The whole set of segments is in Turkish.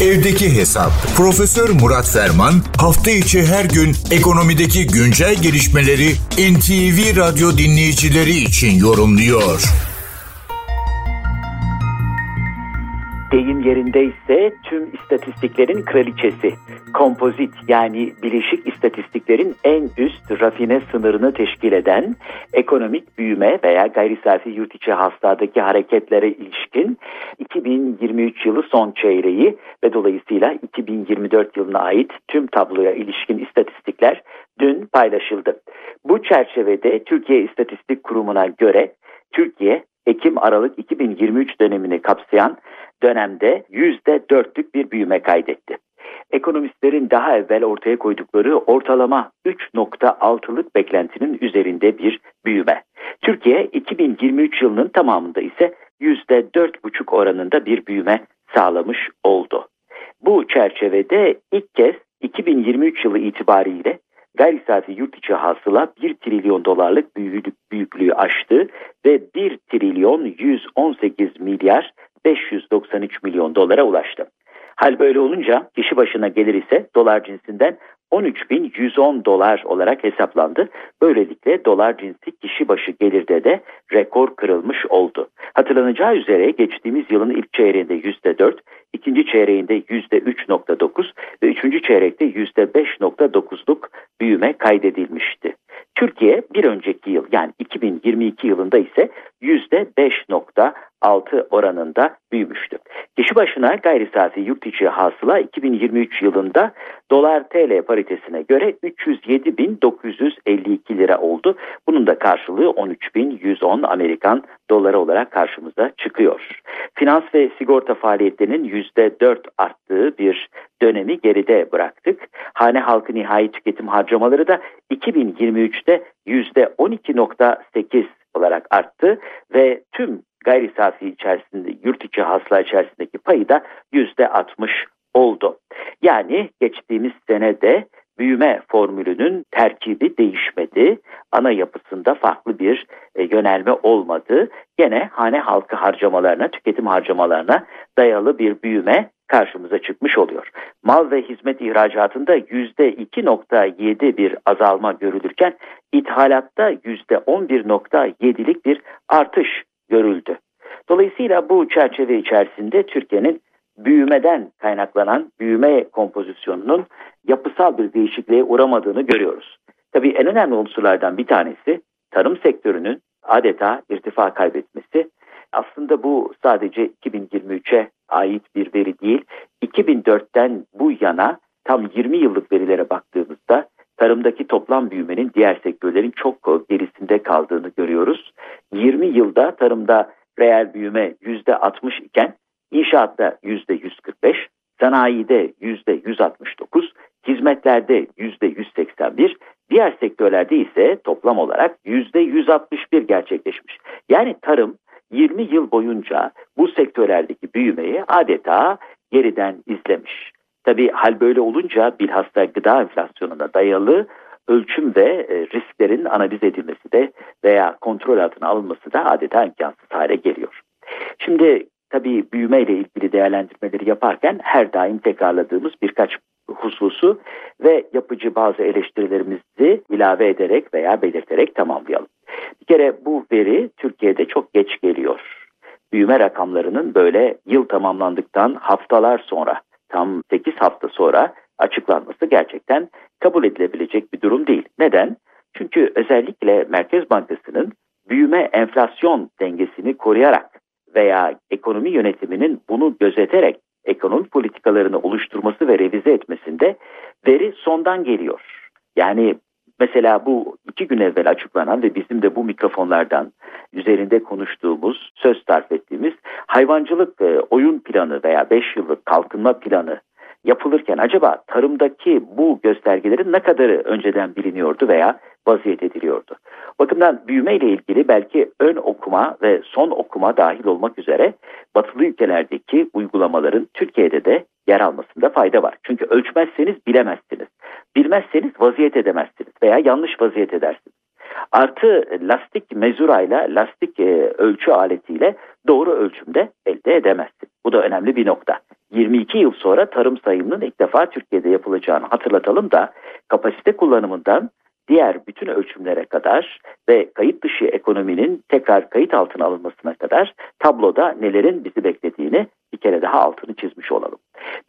Evdeki Hesap. Profesör Murat Ferman hafta içi her gün ekonomideki güncel gelişmeleri NTV Radyo dinleyicileri için yorumluyor. Deyim yerindeyse tüm istatistiklerin kraliçesi. Kompozit yani bileşik istatistiklerin en üst rafine sınırını teşkil eden ekonomik büyüme veya gayri safi yurt içi hasıladaki hareketlere ilişkin 2023 yılı son çeyreği ve dolayısıyla 2024 yılına ait tüm tabloya ilişkin istatistikler dün paylaşıldı. Bu çerçevede Türkiye İstatistik Kurumu'na göre Türkiye Ekim-Aralık 2023 dönemini kapsayan dönemde %4'lük bir büyüme kaydetti. Ekonomistlerin daha evvel ortaya koydukları ortalama 3.6'lık beklentinin üzerinde bir büyüme. Türkiye 2023 yılının tamamında ise %4,5 oranında bir büyüme sağlamış oldu. Bu çerçevede ilk kez 2023 yılı itibariyle gayri safi yurt içi hasıla 1 trilyon dolarlık büyüklüğü aştı ve 1 trilyon 118 milyar 593 milyon dolara ulaştı. Hal böyle olunca kişi başına gelir ise dolar cinsinden 13.110 dolar olarak hesaplandı. Böylelikle dolar cinsi kişi başı gelirde de rekor kırılmış oldu. Hatırlanacağı üzere geçtiğimiz yılın ilk çeyreğinde %4, ikinci çeyreğinde %3.9 ve üçüncü çeyrekte %5.9'luk büyüme kaydedilmişti. Türkiye bir önceki yıl yani 2022 yılında ise %5.6 oranında büyümüştü. Kişi başına gayri safi yurt içi hasıla 2023 yılında dolar TL paritesine göre 307.952 lira oldu. Bunun da karşılığı 13.110 Amerikan doları olarak karşımıza çıkıyor. Finans ve sigorta faaliyetlerinin %4 arttığı bir dönemi geride bıraktık. Hane halkı nihai tüketim harcamaları da 2023'te %12.8 olarak arttı ve tüm gayri safi içerisinde yurt içi hasıla içerisindeki payı da %60 oldu. Yani geçtiğimiz senede büyüme formülünün terkibi değişmedi. Ana yapısında farklı bir e, yönelme olmadı. Gene hane halkı harcamalarına, tüketim harcamalarına dayalı bir büyüme karşımıza çıkmış oluyor. Mal ve hizmet ihracatında %2.7 bir azalma görülürken ithalatta %11.7'lik bir artış görüldü. Dolayısıyla bu çerçeve içerisinde Türkiye'nin büyümeden kaynaklanan büyüme kompozisyonunun yapısal bir değişikliğe uğramadığını görüyoruz. Tabii en önemli unsurlardan bir tanesi tarım sektörünün adeta irtifa kaybetmesi. Aslında bu sadece 2023'e ait bir veri değil. 2004'ten bu yana tam 20 yıllık verilere baktığımızda tarımdaki toplam büyümenin diğer sektörlerin çok gerisinde kaldığını görüyoruz. 20 yılda tarımda reel büyüme %60 iken inşaatta %145, sanayide %169, hizmetlerde %181, diğer sektörlerde ise toplam olarak %161 gerçekleşmiş. Yani tarım 20 yıl boyunca bu sektörlerdeki büyümeyi adeta geriden izlemiş. Tabi hal böyle olunca bilhassa gıda enflasyonuna dayalı ölçüm ve e, risklerin analiz edilmesi de veya kontrol altına alınması da adeta imkansız hale geliyor. Şimdi tabii büyüme ile ilgili değerlendirmeleri yaparken her daim tekrarladığımız birkaç hususu ve yapıcı bazı eleştirilerimizi ilave ederek veya belirterek tamamlayalım. Bir kere bu veri Türkiye'de çok geç geliyor. Büyüme rakamlarının böyle yıl tamamlandıktan haftalar sonra, tam 8 hafta sonra açıklanması gerçekten kabul edilebilecek bir durum değil. Neden? Çünkü özellikle Merkez Bankası'nın büyüme enflasyon dengesini koruyarak veya ekonomi yönetiminin bunu gözeterek ekonomi politikalarını oluşturması ve revize etmesinde veri sondan geliyor. Yani mesela bu iki gün evvel açıklanan ve bizim de bu mikrofonlardan üzerinde konuştuğumuz, söz sarf ettiğimiz hayvancılık e, oyun planı veya 5 yıllık kalkınma planı yapılırken acaba tarımdaki bu göstergelerin ne kadarı önceden biliniyordu veya vaziyet ediliyordu? Bakımdan büyüme ile ilgili belki ön okuma ve son okuma dahil olmak üzere batılı ülkelerdeki uygulamaların Türkiye'de de yer almasında fayda var. Çünkü ölçmezseniz bilemezsiniz. Bilmezseniz vaziyet edemezsiniz veya yanlış vaziyet edersiniz. Artı lastik mezurayla, lastik e, ölçü aletiyle doğru ölçümde elde edemezsiniz. Bu da önemli bir nokta. 22 yıl sonra tarım sayımının ilk defa Türkiye'de yapılacağını hatırlatalım da kapasite kullanımından diğer bütün ölçümlere kadar ve kayıt dışı ekonominin tekrar kayıt altına alınmasına kadar tabloda nelerin bizi beklediğini bir kere daha altını çizmiş olalım.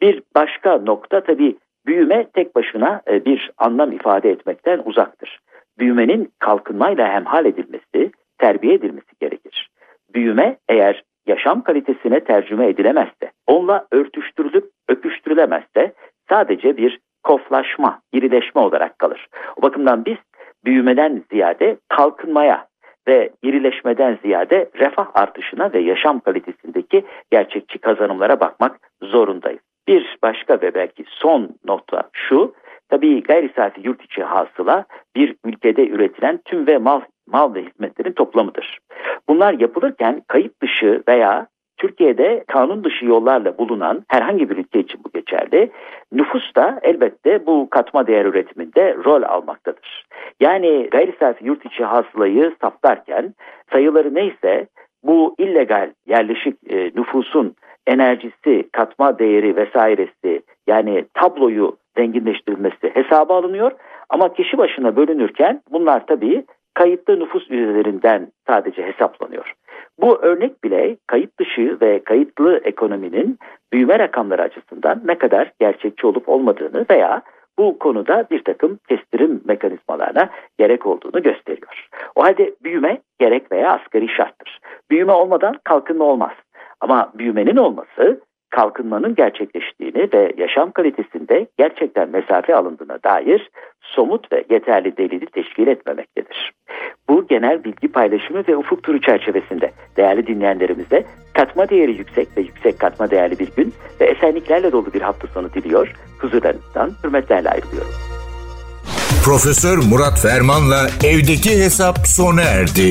Bir başka nokta tabii büyüme tek başına e, bir anlam ifade etmekten uzaktır. Büyümenin kalkınmayla hemhal edilmesi, terbiye edilmesi gerekir. Büyüme eğer yaşam kalitesine tercüme edilemezse, onunla örtüştürülüp öpüştürülemezse sadece bir koflaşma, irileşme olarak kalır. O bakımdan biz büyümeden ziyade kalkınmaya ve irileşmeden ziyade refah artışına ve yaşam kalitesindeki gerçekçi kazanımlara bakmak zorundayız. Bir başka ve belki son nokta şu, tabii gayri safi yurt içi hasıla bir ülkede üretilen tüm ve mal, mal ve hizmetlerin toplamıdır. Bunlar yapılırken kayıt dışı veya Türkiye'de kanun dışı yollarla bulunan herhangi bir ülke için bu geçerli. Nüfus da elbette bu katma değer üretiminde rol almaktadır. Yani gayri safi yurt içi hasılayı saptarken sayıları neyse bu illegal yerleşik e, nüfusun enerjisi, katma değeri vesairesi yani tabloyu zenginleştirilmesi hesaba alınıyor. Ama kişi başına bölünürken bunlar tabii kayıtlı nüfus üzerinden sadece hesaplanıyor. Bu örnek bile kayıt dışı ve kayıtlı ekonominin büyüme rakamları açısından ne kadar gerçekçi olup olmadığını veya bu konuda bir takım kestirim mekanizmalarına gerek olduğunu gösteriyor. O halde büyüme gerek veya asgari şarttır. Büyüme olmadan kalkınma olmaz. Ama büyümenin olması kalkınmanın gerçekleştiğini ve yaşam kalitesinde gerçekten mesafe alındığına dair somut ve yeterli delili teşkil etmemektedir. Bu genel bilgi paylaşımı ve ufuk turu çerçevesinde değerli dinleyenlerimize katma değeri yüksek ve yüksek katma değerli bir gün ve esenliklerle dolu bir hafta sonu diliyor. Huzurlarınızdan hürmetlerle ayrılıyorum. Profesör Murat Ferman'la evdeki hesap sona erdi.